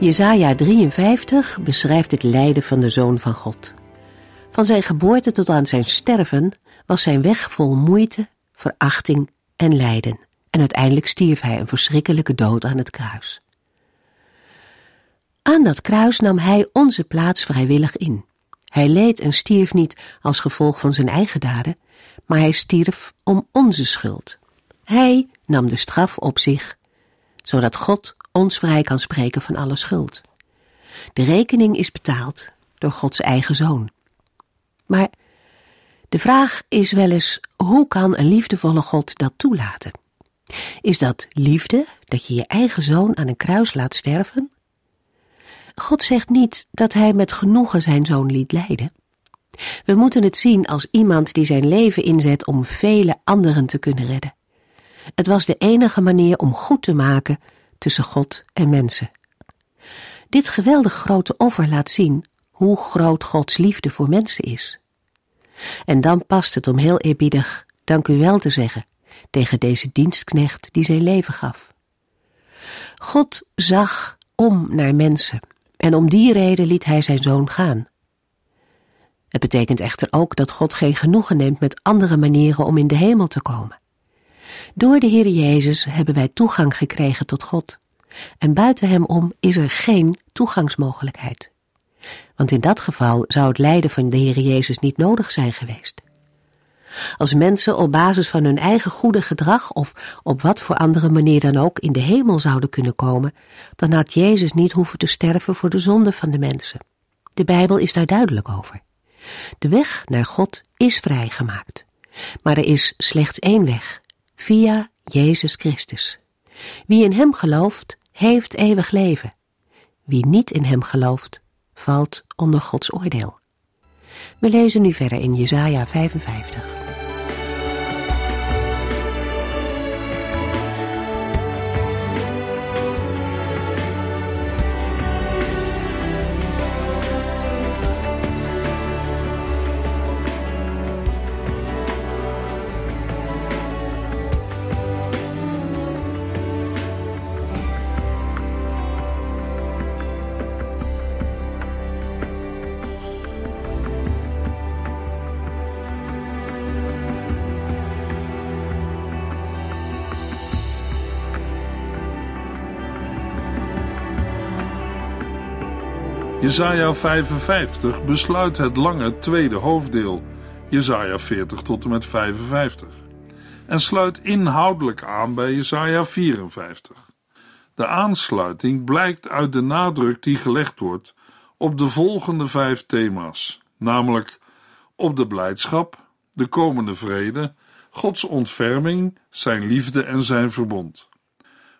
Jesaja 53 beschrijft het lijden van de Zoon van God. Van zijn geboorte tot aan zijn sterven was zijn weg vol moeite, verachting en lijden. En uiteindelijk stierf hij een verschrikkelijke dood aan het kruis. Aan dat kruis nam hij onze plaats vrijwillig in. Hij leed en stierf niet als gevolg van zijn eigen daden, maar hij stierf om onze schuld. Hij nam de straf op zich, zodat God ons vrij kan spreken van alle schuld. De rekening is betaald door Gods eigen zoon. Maar de vraag is wel eens: hoe kan een liefdevolle God dat toelaten? Is dat liefde dat je je eigen zoon aan een kruis laat sterven? God zegt niet dat hij met genoegen zijn zoon liet lijden. We moeten het zien als iemand die zijn leven inzet om vele anderen te kunnen redden. Het was de enige manier om goed te maken tussen God en mensen. Dit geweldig grote offer laat zien hoe groot Gods liefde voor mensen is. En dan past het om heel eerbiedig dank u wel te zeggen tegen deze dienstknecht die zijn leven gaf. God zag om naar mensen en om die reden liet hij zijn zoon gaan. Het betekent echter ook dat God geen genoegen neemt met andere manieren om in de hemel te komen. Door de Heer Jezus hebben wij toegang gekregen tot God. En buiten Hem om is er geen toegangsmogelijkheid. Want in dat geval zou het lijden van de Heer Jezus niet nodig zijn geweest. Als mensen op basis van hun eigen goede gedrag of op wat voor andere manier dan ook in de hemel zouden kunnen komen, dan had Jezus niet hoeven te sterven voor de zonde van de mensen. De Bijbel is daar duidelijk over. De weg naar God is vrijgemaakt. Maar er is slechts één weg, via Jezus Christus. Wie in Hem gelooft, heeft eeuwig leven. Wie niet in Hem gelooft, valt onder Gods oordeel. We lezen nu verder in Jesaja 55. Jesaja 55 besluit het lange tweede hoofddeel, Jesaja 40 tot en met 55, en sluit inhoudelijk aan bij Jesaja 54. De aansluiting blijkt uit de nadruk die gelegd wordt op de volgende vijf thema's, namelijk op de blijdschap, de komende vrede, Gods ontferming, zijn liefde en zijn verbond.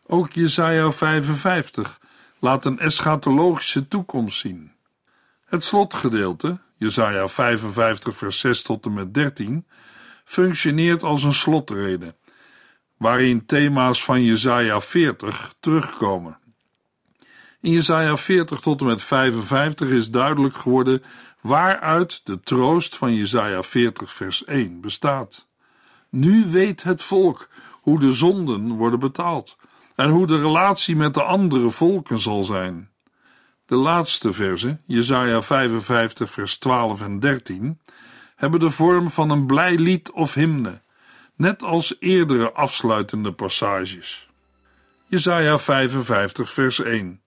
Ook Jesaja 55 laat een eschatologische toekomst zien. Het slotgedeelte, Jesaja 55 vers 6 tot en met 13, functioneert als een slotrede, waarin thema's van Jesaja 40 terugkomen. In Jesaja 40 tot en met 55 is duidelijk geworden waaruit de troost van Jesaja 40 vers 1 bestaat. Nu weet het volk hoe de zonden worden betaald en hoe de relatie met de andere volken zal zijn. De laatste versen, Jesaja 55 vers 12 en 13, hebben de vorm van een blij lied of hymne, net als eerdere afsluitende passages. Jesaja 55 vers 1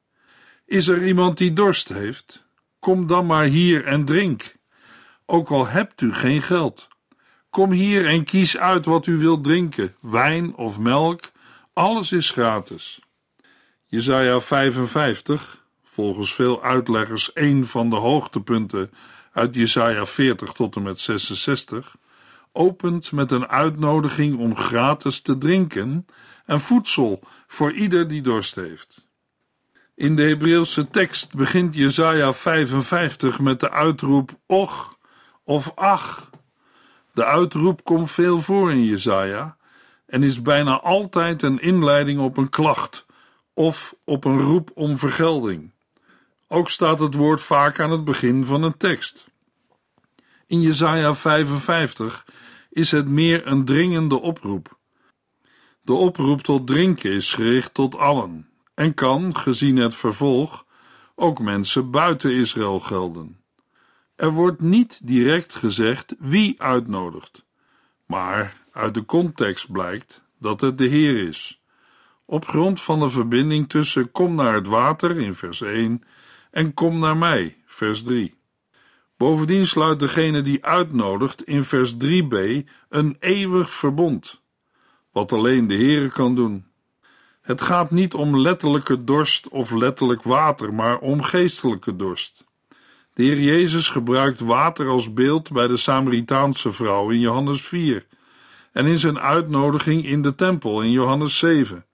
Is er iemand die dorst heeft? Kom dan maar hier en drink. Ook al hebt u geen geld. Kom hier en kies uit wat u wilt drinken, wijn of melk, alles is gratis. Jesaja 55, volgens veel uitleggers een van de hoogtepunten uit Jesaja 40 tot en met 66, opent met een uitnodiging om gratis te drinken en voedsel voor ieder die dorst heeft. In de Hebreeuwse tekst begint Jesaja 55 met de uitroep och of ach. De uitroep komt veel voor in Jesaja en is bijna altijd een inleiding op een klacht of op een roep om vergelding. Ook staat het woord vaak aan het begin van een tekst. In Jesaja 55 is het meer een dringende oproep. De oproep tot drinken is gericht tot allen en kan, gezien het vervolg, ook mensen buiten Israël gelden. Er wordt niet direct gezegd wie uitnodigt, maar uit de context blijkt dat het de Heer is. Op grond van de verbinding tussen kom naar het water in vers 1 en kom naar mij, vers 3. Bovendien sluit degene die uitnodigt in vers 3b een eeuwig verbond, wat alleen de Heere kan doen. Het gaat niet om letterlijke dorst of letterlijk water, maar om geestelijke dorst. De Heer Jezus gebruikt water als beeld bij de Samaritaanse vrouw in Johannes 4 en in zijn uitnodiging in de tempel in Johannes 7.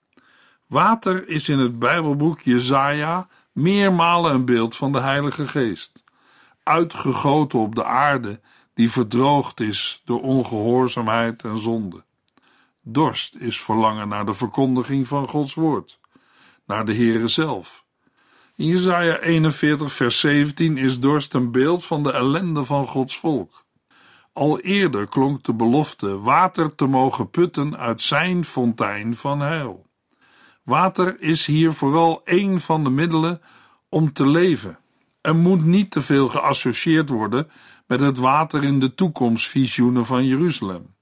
Water is in het Bijbelboek Jesaja meermalen een beeld van de Heilige Geest, uitgegoten op de aarde die verdroogd is door ongehoorzaamheid en zonde. Dorst is verlangen naar de verkondiging van Gods woord, naar de Heere zelf. In Jesaja 41 vers 17 is dorst een beeld van de ellende van Gods volk. Al eerder klonk de belofte water te mogen putten uit zijn fontein van heil. Water is hier vooral een van de middelen om te leven en moet niet te veel geassocieerd worden met het water in de toekomstvisioenen van Jeruzalem.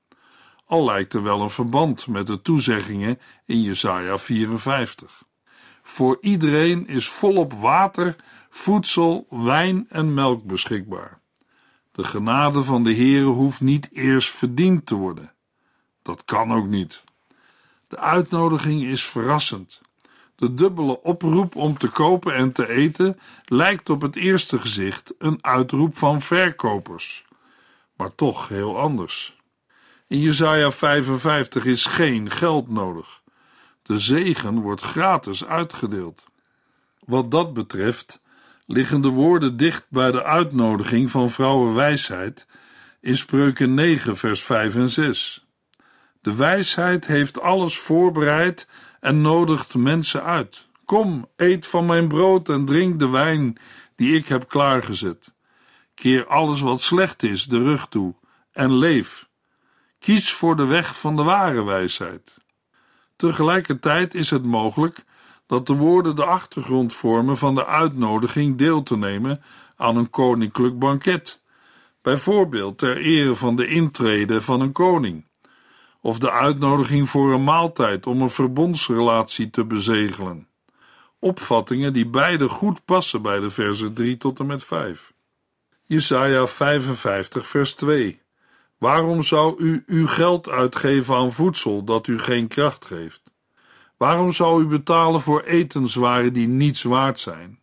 Al lijkt er wel een verband met de toezeggingen in Jesaja 54. Voor iedereen is volop water, voedsel, wijn en melk beschikbaar. De genade van de Heere hoeft niet eerst verdiend te worden. Dat kan ook niet. De uitnodiging is verrassend. De dubbele oproep om te kopen en te eten lijkt op het eerste gezicht een uitroep van verkopers, maar toch heel anders. In Jesaja 55 is geen geld nodig. De zegen wordt gratis uitgedeeld. Wat dat betreft liggen de woorden dicht bij de uitnodiging van vrouwenwijsheid in Spreuken 9 vers 5 en 6. De wijsheid heeft alles voorbereid en nodigt mensen uit. Kom, eet van mijn brood en drink de wijn die ik heb klaargezet. Keer alles wat slecht is de rug toe en leef. Kies voor de weg van de ware wijsheid. Tegelijkertijd is het mogelijk dat de woorden de achtergrond vormen van de uitnodiging deel te nemen aan een koninklijk banket, bijvoorbeeld ter ere van de intrede van een koning of de uitnodiging voor een maaltijd om een verbondsrelatie te bezegelen. Opvattingen die beide goed passen bij de versen 3 tot en met 5. Jesaja 55 vers 2 Waarom zou u uw geld uitgeven aan voedsel dat u geen kracht geeft? Waarom zou u betalen voor etenswaren die niets waard zijn?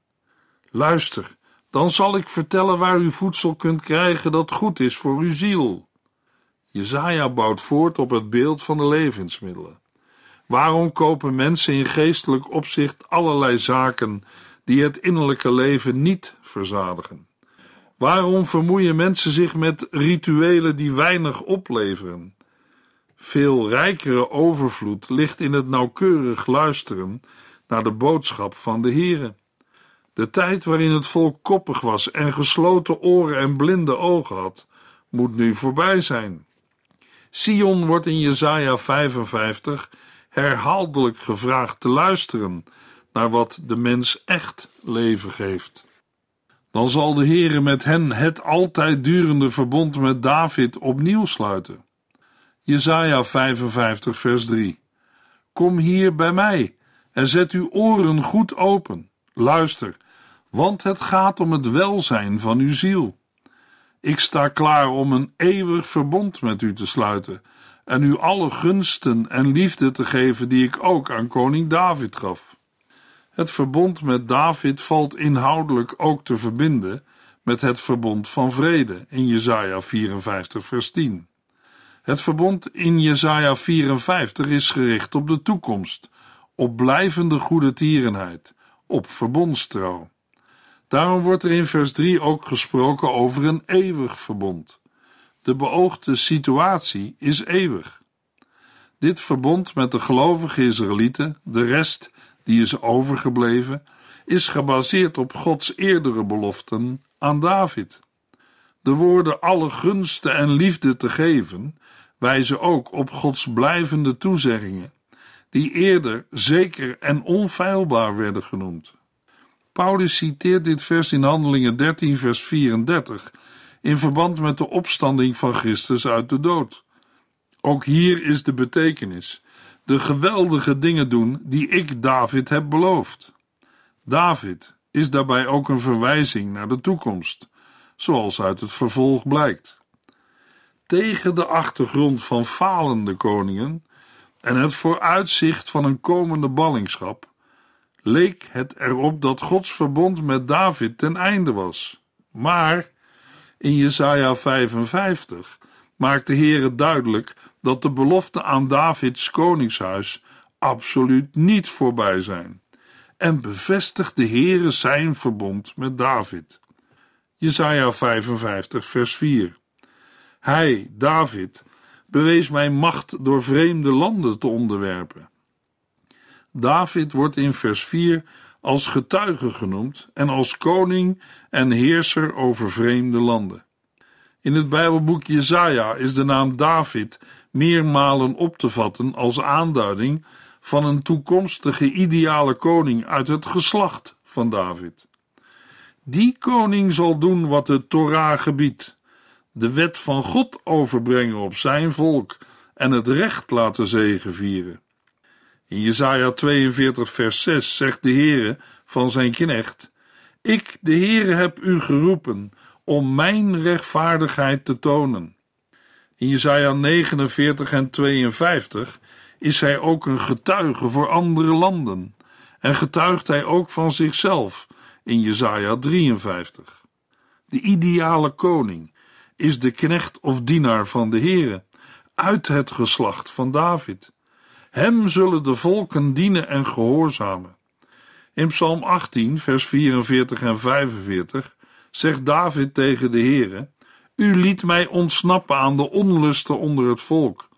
Luister, dan zal ik vertellen waar u voedsel kunt krijgen dat goed is voor uw ziel. Jezaja bouwt voort op het beeld van de levensmiddelen. Waarom kopen mensen in geestelijk opzicht allerlei zaken die het innerlijke leven niet verzadigen? Waarom vermoeien mensen zich met rituelen die weinig opleveren? Veel rijkere overvloed ligt in het nauwkeurig luisteren naar de boodschap van de Here. De tijd waarin het volk koppig was en gesloten oren en blinde ogen had, moet nu voorbij zijn. Sion wordt in Jesaja 55 herhaaldelijk gevraagd te luisteren naar wat de mens echt leven geeft. Dan zal de Heere met hen het altijd durende verbond met David opnieuw sluiten. Jesaja 55 vers 3 Kom hier bij mij en zet uw oren goed open. Luister, want het gaat om het welzijn van uw ziel. Ik sta klaar om een eeuwig verbond met u te sluiten en u alle gunsten en liefde te geven die ik ook aan koning David gaf. Het verbond met David valt inhoudelijk ook te verbinden met het verbond van vrede in Jesaja 54 vers 10. Het verbond in Jesaja 54 is gericht op de toekomst, op blijvende goede tierenheid, op verbondstrouw. Daarom wordt er in vers 3 ook gesproken over een eeuwig verbond. De beoogde situatie is eeuwig. Dit verbond met de gelovige Israëlieten, de rest die is overgebleven, is gebaseerd op Gods eerdere beloften aan David. De woorden alle gunsten en liefde te geven wijzen ook op Gods blijvende toezeggingen, die eerder zeker en onfeilbaar werden genoemd. Paulus citeert dit vers in Handelingen 13, vers 34 in verband met de opstanding van Christus uit de dood. Ook hier is de betekenis: de geweldige dingen doen die ik David heb beloofd. David is daarbij ook een verwijzing naar de toekomst, zoals uit het vervolg blijkt. Tegen de achtergrond van falende koningen en het vooruitzicht van een komende ballingschap leek het erop dat Gods verbond met David ten einde was. Maar in Jesaja 55 maakt de Heere duidelijk dat de beloften aan Davids koningshuis absoluut niet voorbij zijn en bevestigt de Heere zijn verbond met David. Jesaja 55 vers 4 Hij, David, bewees mij macht door vreemde landen te onderwerpen. David wordt in vers 4 als getuige genoemd en als koning en heerser over vreemde landen. In het Bijbelboek Jesaja is de naam David meermalen op te vatten als aanduiding van een toekomstige ideale koning uit het geslacht van David. Die koning zal doen wat de Torah gebiedt, de wet van God overbrengen op zijn volk en het recht laten zegevieren. In Jesaja 42 vers 6 zegt de Heere van zijn knecht, Ik, de Heere, heb u geroepen om mijn rechtvaardigheid te tonen. In Jesaja 49 en 52 is hij ook een getuige voor andere landen en getuigt hij ook van zichzelf in Jesaja 53. De ideale koning is de knecht of dienaar van de Heere, uit het geslacht van David. Hem zullen de volken dienen en gehoorzamen. In Psalm 18, vers 44 en 45 zegt David tegen de Heere: U liet mij ontsnappen aan de onlusten onder het volk.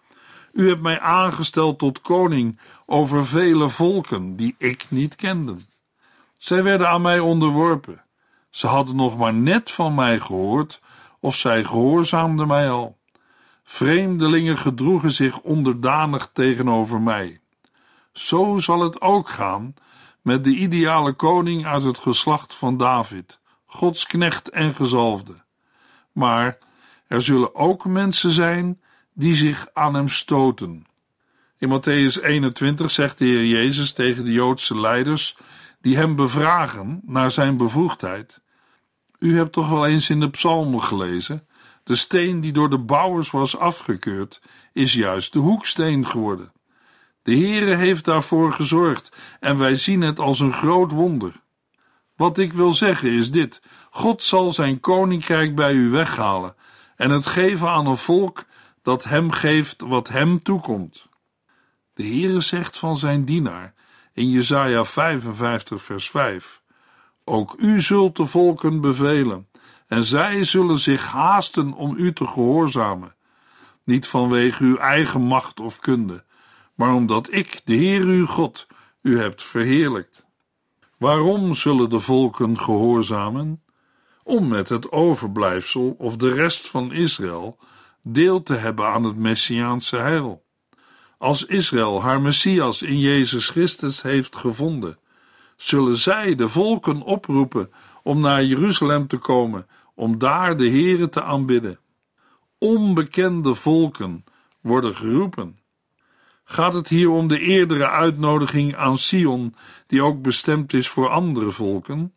U hebt mij aangesteld tot koning over vele volken die ik niet kende. Zij werden aan mij onderworpen. Ze hadden nog maar net van mij gehoord, of zij gehoorzaamden mij al. Vreemdelingen gedroegen zich onderdanig tegenover mij. Zo zal het ook gaan met de ideale koning uit het geslacht van David, Gods knecht en gezalfde. Maar er zullen ook mensen zijn die zich aan hem stoten. In Matthäus 21 zegt de Heer Jezus tegen de Joodse leiders die hem bevragen naar zijn bevoegdheid: U hebt toch wel eens in de psalmen gelezen de steen die door de bouwers was afgekeurd, is juist de hoeksteen geworden. De Heere heeft daarvoor gezorgd en wij zien het als een groot wonder. Wat ik wil zeggen is dit: God zal zijn koninkrijk bij u weghalen en het geven aan een volk dat hem geeft wat hem toekomt. De Heere zegt van zijn dienaar in Jesaja 55 vers 5: Ook u zult de volken bevelen en zij zullen zich haasten om u te gehoorzamen, niet vanwege uw eigen macht of kunde, maar omdat ik, de Heer uw God, u hebt verheerlijkt. Waarom zullen de volken gehoorzamen? Om met het overblijfsel of de rest van Israël deel te hebben aan het Messiaanse heil. Als Israël haar Messias in Jezus Christus heeft gevonden, zullen zij de volken oproepen om naar Jeruzalem te komen, om daar de Here te aanbidden. Onbekende volken worden geroepen. Gaat het hier om de eerdere uitnodiging aan Sion, die ook bestemd is voor andere volken?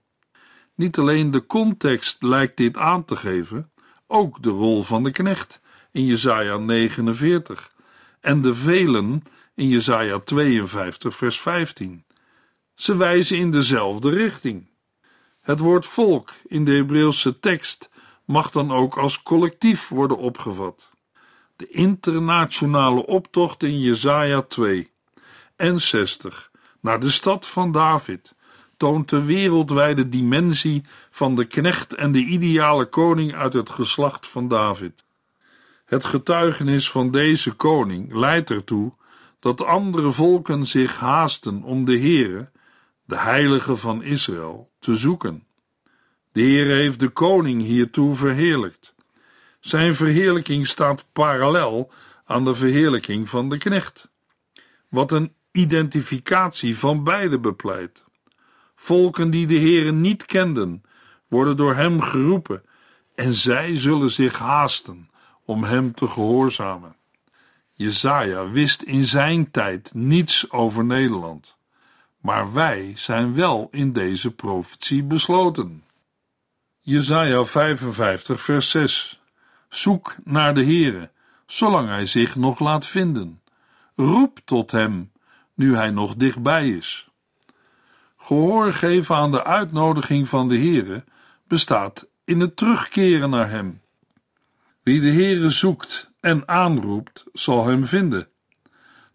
Niet alleen de context lijkt dit aan te geven, ook de rol van de knecht in Jesaja 49 en de velen in Jesaja 52 vers 15. Ze wijzen in dezelfde richting. Het woord volk in de Hebreeuwse tekst mag dan ook als collectief worden opgevat. De internationale optocht in Jesaja 2 en 60 naar de stad van David toont de wereldwijde dimensie van de knecht en de ideale koning uit het geslacht van David. Het getuigenis van deze koning leidt ertoe dat andere volken zich haasten om de Heere, de Heilige van Israël, te zoeken. De Heere heeft de koning hiertoe verheerlijkt. Zijn verheerlijking staat parallel aan de verheerlijking van de knecht, wat een identificatie van beide bepleit. Volken die de Heere niet kenden, worden door hem geroepen en zij zullen zich haasten om hem te gehoorzamen. Jezaja wist in zijn tijd niets over Nederland, maar wij zijn wel in deze profetie besloten. Jezaja 55 vers 6 Zoek naar de Heere, zolang hij zich nog laat vinden. Roep tot hem, nu hij nog dichtbij is. Gehoor geven aan de uitnodiging van de Heere bestaat in het terugkeren naar hem. Wie de Heere zoekt en aanroept, zal hem vinden.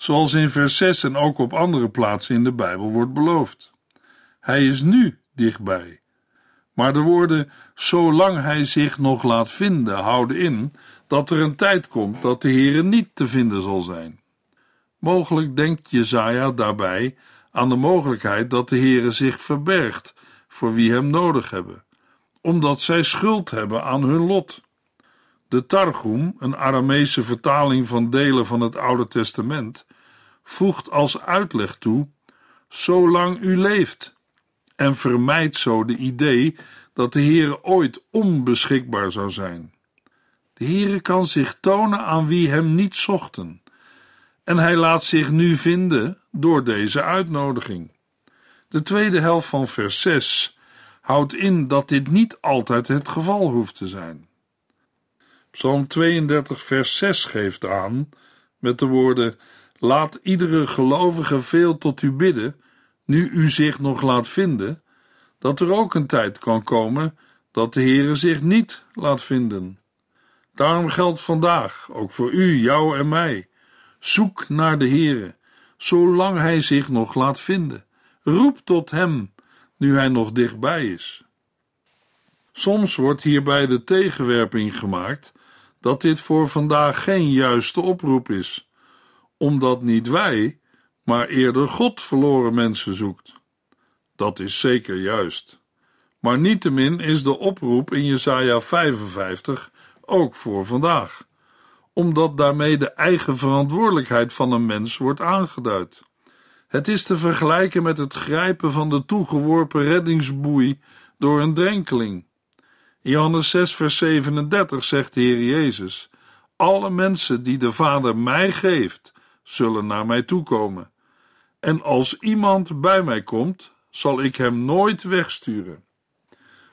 Zoals in vers 6 en ook op andere plaatsen in de Bijbel wordt beloofd. Hij is nu dichtbij. Maar de woorden zolang hij zich nog laat vinden houden in dat er een tijd komt dat de Heere niet te vinden zal zijn. Mogelijk denkt Jezaja daarbij aan de mogelijkheid dat de Heere zich verbergt voor wie hem nodig hebben, omdat zij schuld hebben aan hun lot. De Targum, een Aramese vertaling van delen van het Oude Testament, voegt als uitleg toe: zolang u leeft, en vermijdt zo de idee dat de Heere ooit onbeschikbaar zou zijn. De Heere kan zich tonen aan wie hem niet zochten, en hij laat zich nu vinden door deze uitnodiging. De tweede helft van vers 6 houdt in dat dit niet altijd het geval hoeft te zijn. Psalm 32, vers 6 geeft aan, met de woorden: Laat iedere gelovige veel tot u bidden, nu u zich nog laat vinden, dat er ook een tijd kan komen dat de Heere zich niet laat vinden. Daarom geldt vandaag, ook voor u, jou en mij, zoek naar de Heere, zolang hij zich nog laat vinden. Roep tot hem, nu hij nog dichtbij is. Soms wordt hierbij de tegenwerping gemaakt dat dit voor vandaag geen juiste oproep is, omdat niet wij, maar eerder God verloren mensen zoekt. Dat is zeker juist. Maar niettemin is de oproep in Jesaja 55 ook voor vandaag, omdat daarmee de eigen verantwoordelijkheid van een mens wordt aangeduid. Het is te vergelijken met het grijpen van de toegeworpen reddingsboei door een drenkeling. In Johannes 6, vers 37 zegt de Heer Jezus: Alle mensen die de Vader mij geeft, zullen naar mij toekomen. En als iemand bij mij komt, zal ik hem nooit wegsturen.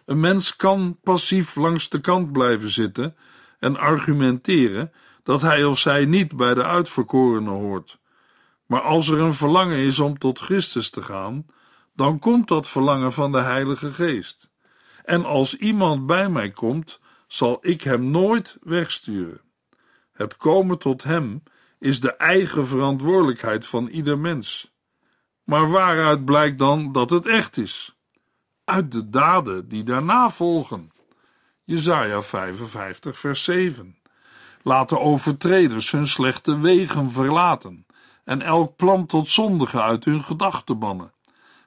Een mens kan passief langs de kant blijven zitten en argumenteren dat hij of zij niet bij de uitverkorenen hoort. Maar als er een verlangen is om tot Christus te gaan, dan komt dat verlangen van de Heilige Geest. En als iemand bij mij komt, zal ik hem nooit wegsturen. Het komen tot hem is de eigen verantwoordelijkheid van ieder mens. Maar waaruit blijkt dan dat het echt is? Uit de daden die daarna volgen. Jesaja 55 vers 7. Laat de overtreders hun slechte wegen verlaten en elk plan tot zondige uit hun gedachten bannen.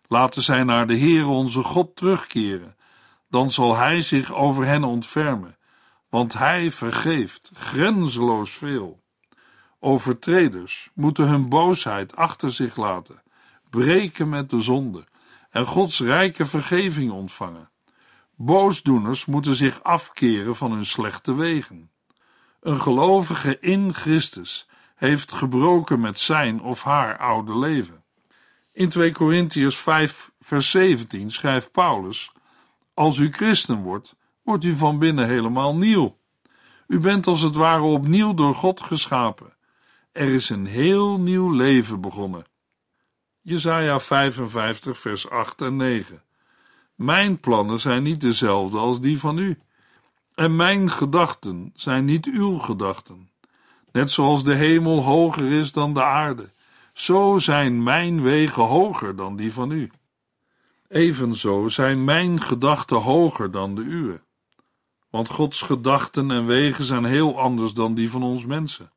Laten zij naar de Heere onze God terugkeren, dan zal Hij zich over hen ontfermen, want Hij vergeeft grenzeloos veel. Overtreders moeten hun boosheid achter zich laten breken met de zonde en Gods rijke vergeving ontvangen. Boosdoeners moeten zich afkeren van hun slechte wegen. Een gelovige in Christus heeft gebroken met zijn of haar oude leven. In 2 Korintiërs 5, vers 17 schrijft Paulus: Als u christen wordt, wordt u van binnen helemaal nieuw. U bent als het ware opnieuw door God geschapen. Er is een heel nieuw leven begonnen. Jesaja 55, vers 8 en 9. Mijn plannen zijn niet dezelfde als die van u, en mijn gedachten zijn niet uw gedachten. Net zoals de hemel hoger is dan de aarde, zo zijn mijn wegen hoger dan die van u. Evenzo zijn mijn gedachten hoger dan de uwe. Want Gods gedachten en wegen zijn heel anders dan die van ons mensen.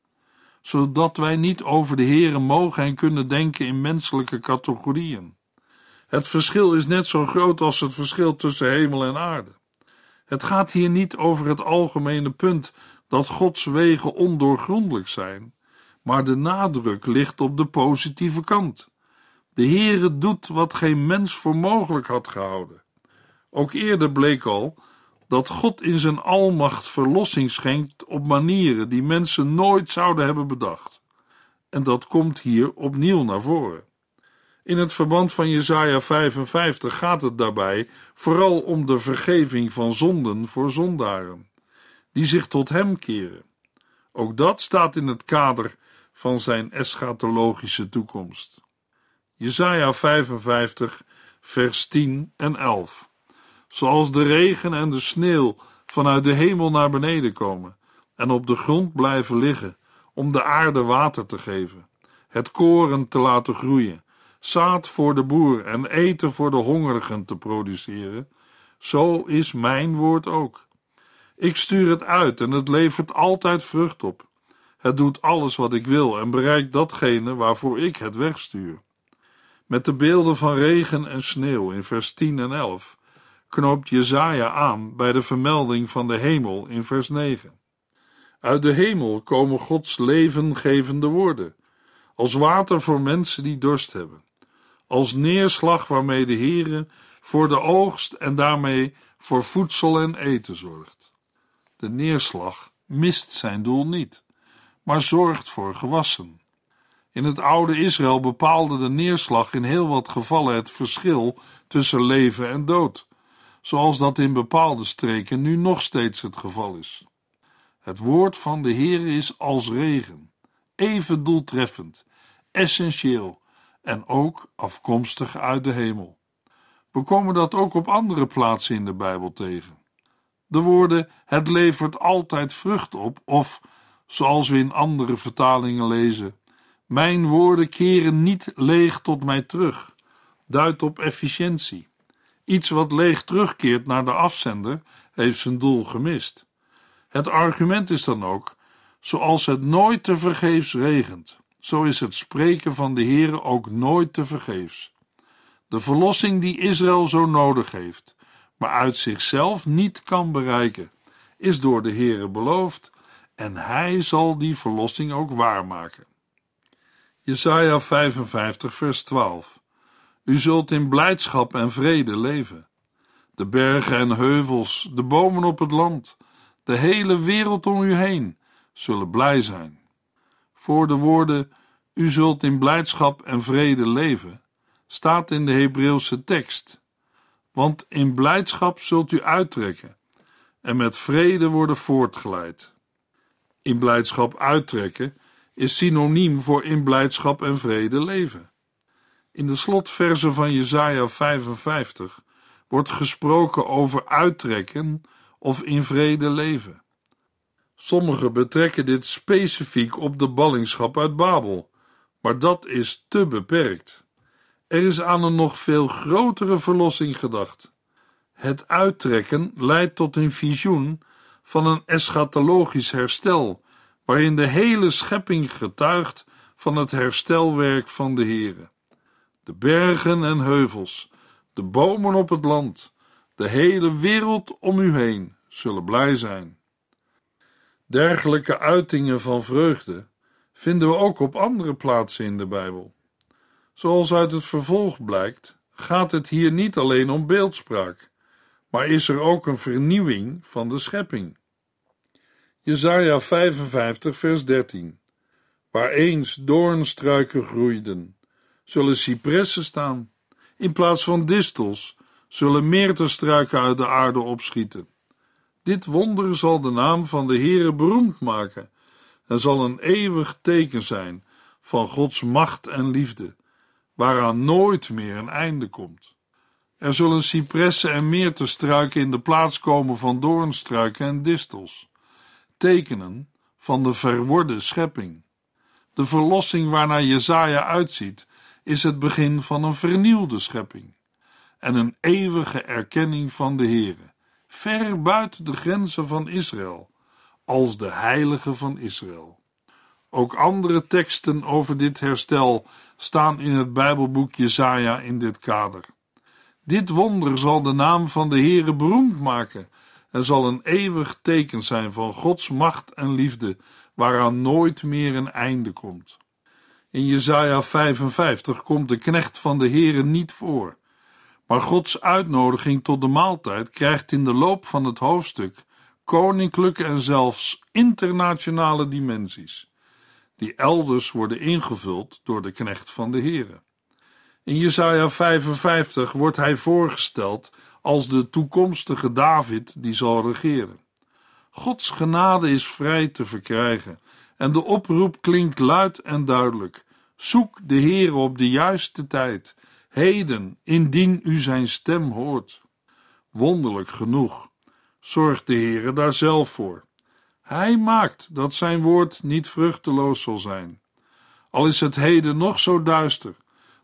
Zodat wij niet over de Here mogen en kunnen denken in menselijke categorieën. Het verschil is net zo groot als het verschil tussen hemel en aarde. Het gaat hier niet over het algemene punt dat Gods wegen ondoorgrondelijk zijn, maar de nadruk ligt op de positieve kant. De Heere doet wat geen mens voor mogelijk had gehouden. Ook eerder bleek al dat God in zijn almacht verlossing schenkt op manieren die mensen nooit zouden hebben bedacht. En dat komt hier opnieuw naar voren. In het verband van Jesaja 55 gaat het daarbij vooral om de vergeving van zonden voor zondaren, die zich tot hem keren. Ook dat staat in het kader van zijn eschatologische toekomst. Jesaja 55, vers 10 en 11. Zoals de regen en de sneeuw vanuit de hemel naar beneden komen en op de grond blijven liggen om de aarde water te geven, het koren te laten groeien, zaad voor de boer en eten voor de hongerigen te produceren, zo is mijn woord ook. Ik stuur het uit en het levert altijd vrucht op. Het doet alles wat ik wil en bereikt datgene waarvoor ik het wegstuur. Met de beelden van regen en sneeuw in vers 10 en 11 knoopt Jezaja aan bij de vermelding van de hemel in vers 9. Uit de hemel komen Gods levengevende woorden, als water voor mensen die dorst hebben, als neerslag waarmee de Heere voor de oogst en daarmee voor voedsel en eten zorgt. De neerslag mist zijn doel niet, maar zorgt voor gewassen. In het oude Israël bepaalde de neerslag in heel wat gevallen het verschil tussen leven en dood, zoals dat in bepaalde streken nu nog steeds het geval is. Het woord van de Heer is als regen, even doeltreffend, essentieel en ook afkomstig uit de hemel. We komen dat ook op andere plaatsen in de Bijbel tegen. De woorden het levert altijd vrucht op of, zoals we in andere vertalingen lezen, mijn woorden keren niet leeg tot mij terug, duidt op efficiëntie. Iets wat leeg terugkeert naar de afzender, heeft zijn doel gemist. Het argument is dan ook: zoals het nooit te vergeefs regent, zo is het spreken van de Heere ook nooit te vergeefs. De verlossing die Israël zo nodig heeft, maar uit zichzelf niet kan bereiken, is door de Heere beloofd en hij zal die verlossing ook waarmaken. Jesaja 55 vers 12 U zult in blijdschap en vrede leven. De bergen en heuvels, de bomen op het land, de hele wereld om u heen zullen blij zijn. Voor de woorden U zult in blijdschap en vrede leven staat in de Hebreeuwse tekst. Want in blijdschap zult u uittrekken en met vrede worden voortgeleid. In blijdschap uittrekken is synoniem voor in blijdschap en vrede leven. In de slotverse van Jesaja 55 wordt gesproken over uittrekken of in vrede leven. Sommigen betrekken dit specifiek op de ballingschap uit Babel, maar dat is te beperkt. Er is aan een nog veel grotere verlossing gedacht. Het uittrekken leidt tot een visioen van een eschatologisch herstel, waarin de hele schepping getuigt van het herstelwerk van de Heere. De bergen en heuvels, de bomen op het land, de hele wereld om u heen zullen blij zijn. Dergelijke uitingen van vreugde vinden we ook op andere plaatsen in de Bijbel. Zoals uit het vervolg blijkt, gaat het hier niet alleen om beeldspraak, maar is er ook een vernieuwing van de schepping. Jesaja 55 vers 13 Waar eens doornstruiken groeiden, zullen cipressen staan. In plaats van distels zullen meerterstruiken uit de aarde opschieten. Dit wonder zal de naam van de Heere beroemd maken en zal een eeuwig teken zijn van Gods macht en liefde, waaraan nooit meer een einde komt. Er zullen cipressen en meerterstruiken in de plaats komen van doornstruiken en distels, tekenen van de verworde schepping. De verlossing waarnaar Jezaja uitziet, is het begin van een vernieuwde schepping. en een eeuwige erkenning van de Heere, ver buiten de grenzen van Israël, als de heilige van Israël. Ook andere teksten over dit herstel staan in het Bijbelboek Jesaja in dit kader. Dit wonder zal de naam van de Heere beroemd maken en zal een eeuwig teken zijn van Gods macht en liefde, waaraan nooit meer een einde komt. In Jesaja 55 komt de knecht van de Heere niet voor, maar Gods uitnodiging tot de maaltijd krijgt in de loop van het hoofdstuk koninklijke en zelfs internationale dimensies, die elders worden ingevuld door de knecht van de Heere. In Jesaja 55 wordt hij voorgesteld als de toekomstige David die zal regeren. Gods genade is vrij te verkrijgen en de oproep klinkt luid en duidelijk. Zoek de Heer op de juiste tijd, heden, indien u zijn stem hoort. Wonderlijk genoeg zorgt de Heer daar zelf voor. Hij maakt dat zijn woord niet vruchteloos zal zijn. Al is het heden nog zo duister,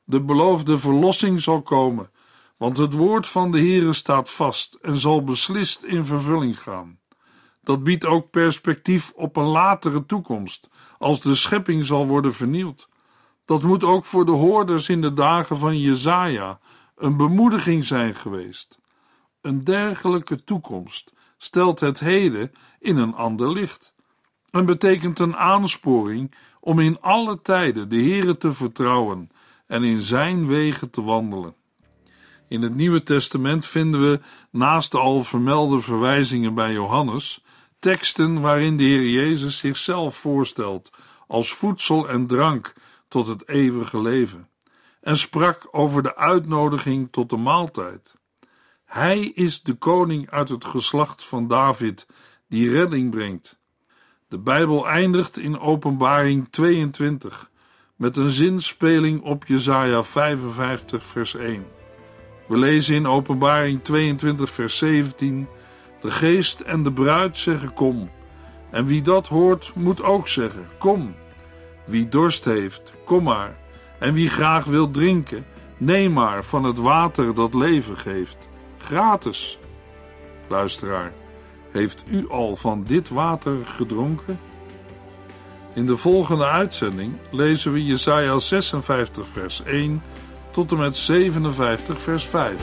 de beloofde verlossing zal komen, want het woord van de Heere staat vast en zal beslist in vervulling gaan. Dat biedt ook perspectief op een latere toekomst, als de schepping zal worden vernield. Dat moet ook voor de hoorders in de dagen van Jezaja een bemoediging zijn geweest. Een dergelijke toekomst stelt het heden in een ander licht en betekent een aansporing om in alle tijden de Heere te vertrouwen en in zijn wegen te wandelen. In het Nieuwe Testament vinden we, naast de al vermelde verwijzingen bij Johannes, teksten waarin de Heer Jezus zichzelf voorstelt als voedsel en drank tot het eeuwige leven en sprak over de uitnodiging tot de maaltijd. Hij is de koning uit het geslacht van David die redding brengt. De Bijbel eindigt in Openbaring 22 met een zinspeling op Jesaja 55 vers 1. We lezen in Openbaring 22 vers 17: De geest en de bruid zeggen kom. En wie dat hoort, moet ook zeggen: Kom. Wie dorst heeft, kom maar. En wie graag wil drinken, neem maar van het water dat leven geeft. Gratis. Luisteraar, heeft u al van dit water gedronken? In de volgende uitzending lezen we Jesaja 56 vers 1 tot en met 57 vers 5.